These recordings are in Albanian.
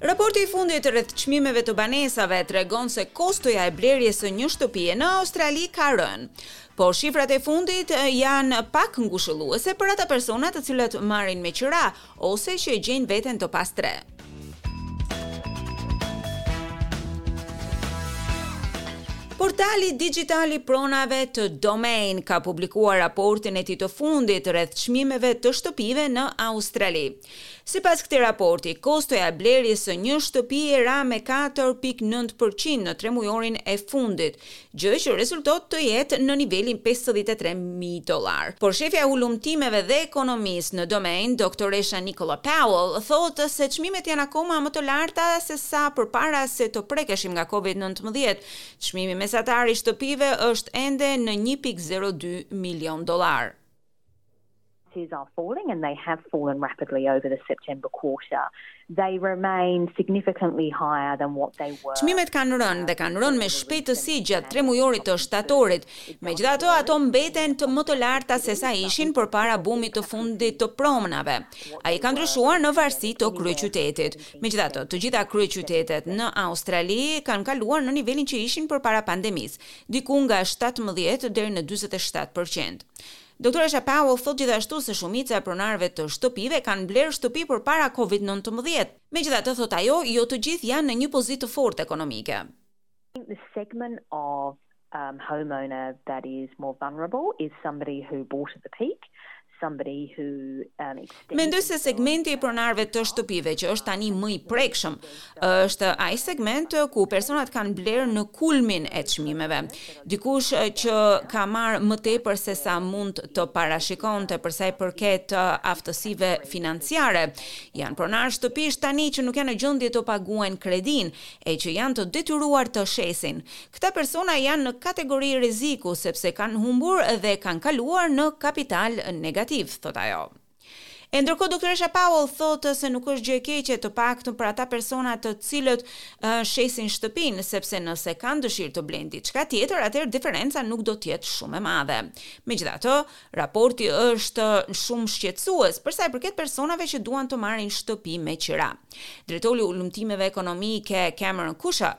Raporti i fundit rreth çmimeve të banesave tregon se kostoja e blerjes së një shtëpie në Australi ka rënë. Por shifrat e fundit janë pak ngushëlluese për ata persona të cilët marrin me qira Ose që e gjejnë veten të pastrehë. Portali dixhital i pronave të Domain ka publikuar raportin e tij të fundit rreth çmimeve të shtëpive në Australi. Sipas këtij raporti, kostoja e blerjes së një shtëpie ra me katër pikë nëntë për qind në tremujorin e fundit, gjë që rezulton të jetë në nivelin pesëdhjetë e tre mijë dollarë. Por shefja e hulumtimeve dhe ekonomisë në Domain, doktoresha Nicola Powell, thotë se çmimet janë akoma më të larta se sa përpara se të prekeshim nga Covid nëntëmbëdhjetë, çmimi mesatar i shtëpive është ende në një pikë zero dy milionë dollarë. Prices are falling and they have fallen rapidly over the September quarter. They remain significantly higher than what they were. Çmimet kanë rënë dhe kanë rënë me shpejtësi gjatë tremujorit të shtatorit. Megjithatë, ato mbeten më të larta sesa ishin përpara bumit të fundit të pronave. Ai ka ndryshuar në varësi të kryeqytetit. Megjithatë, të gjitha kryeqytetet në Australi kanë kaluar në nivelin që ishin përpara pandemisë, diku nga shtatëmbëdhjetë deri në dyzet e shtatë përqind. Doktoresha Powell thotë gjithashtu se shumica e pronarëve të shtëpive kanë blerë shtëpi përpara Covid nëntëmbëdhjetë. Megjithatë, thotë ajo, jo të gjithë janë në një pozitë të fortë ekonomike. Mendoj se segmenti i pronarëve të shtëpive që është tani më i prekshëm, është ai segment ku personat kanë blerë në kulmin e çmimeve. Dikush që ka marrë më tepër se sa mund të parashikonte për sa i përket aftësive financiare. Janë pronarë shtëpish tani që nuk janë në gjendje të paguajnë kredinë e që janë të detyruar të shesin. Këta persona janë në kategori rreziku sepse kanë humbur dhe kanë kaluar në kapital negativ, thotë ajo. E ndërkohë doktoresha Powell thotë se nuk është gjë e keqe, të paktën për ata persona të cilët shesin shtëpinë, sepse nëse kanë dëshirë të blejnë diçka tjetër, atëherë diferenca nuk do të jetë shumë e madhe. Megjithatë, raporti është shumë shqetësues për sa i përket personave që duan të marrin shtëpi me qira. Drejtori i Hulumtimeve Ekonomike, Cameron Kusher,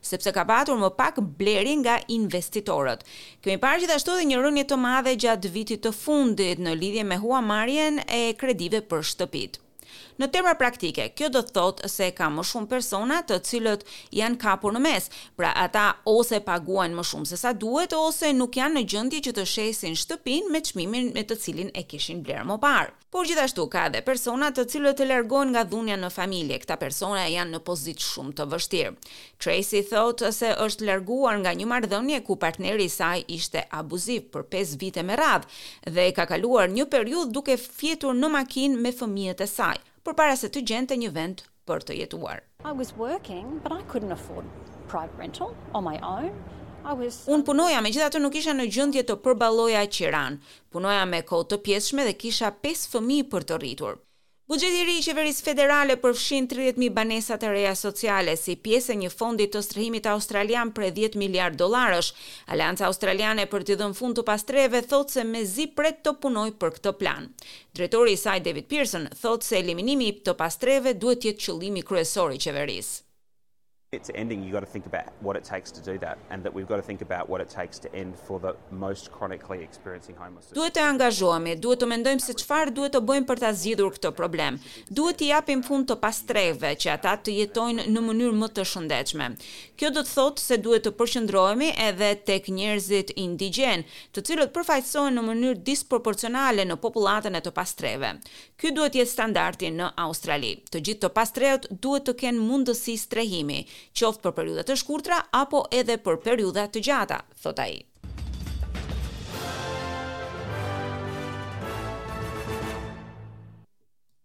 sepse ka patur më pak blerje nga investitorët. Kemi parë gjithashtu edhe një rënie të madhe gjatë vitit të fundit në lidhje me huamarrjen e kredive për shtëpitë. Në terma praktike, kjo do të thotë se ka më shumë persona të cilët janë kapur në mes, pra ata ose paguajnë më shumë se sa duhet ose nuk janë në gjendje që të shesin shtëpinë me çmimin me të cilin e kishin blerë më parë. Por gjithashtu ka edhe persona të cilët të largohen nga dhuna në familje, këta persona janë në pozitë shumë të vështirë. Tracy thotë se është larguar nga një marrëdhënie ku partneri i saj ishte abuziv për pesë vite me radhë dhe ka kaluar një periudhë duke fjetur në makinë me fëmijët e saj, përpara se të gjente një vend për të jetuar. I was working, but I couldn't afford private rental on my own. Unë punoja, megjithatë nuk isha në gjendje të përballoja qiranë. Punoja me kohë të pjesshme dhe kisha 5 fëmijë për të rritur. Buxheti i ri i qeverisë federale përfshin 30.000 banesa të reja sociale si pjesë e një fondi të strehimit australian prej 10 miliardë dollarësh. Aleanca Australiane për t'i dhënë fund të pastrehëve thotë se mezi pret të punojë për këtë plan. Drejtori i saj David Pearson thotë se eliminimi i të pastrehëve duhet të jetë qëllimi kryesor i qeverisë. Duhet të angazhohemi, duhet të mendojmë se çfarë duhet të bëjmë për ta zgjidhur këtë problem. Duhet t'i japim fund të pastrehëve, që ata të jetojnë në mënyrë më të shëndetshme. Kjo do të thotë se duhet të përqendrohemi edhe tek njerëzit indigjenë, të cilët përfaqësohen në mënyrë disproporcionale në popullatën e të pastrehëve. Ky duhet të jetë standardi në Australi. Të gjithë të pastrehët duhet të kenë mundësi strehimi, qoftë për periudha të shkurtra apo edhe për periudha të gjata, thotë ai.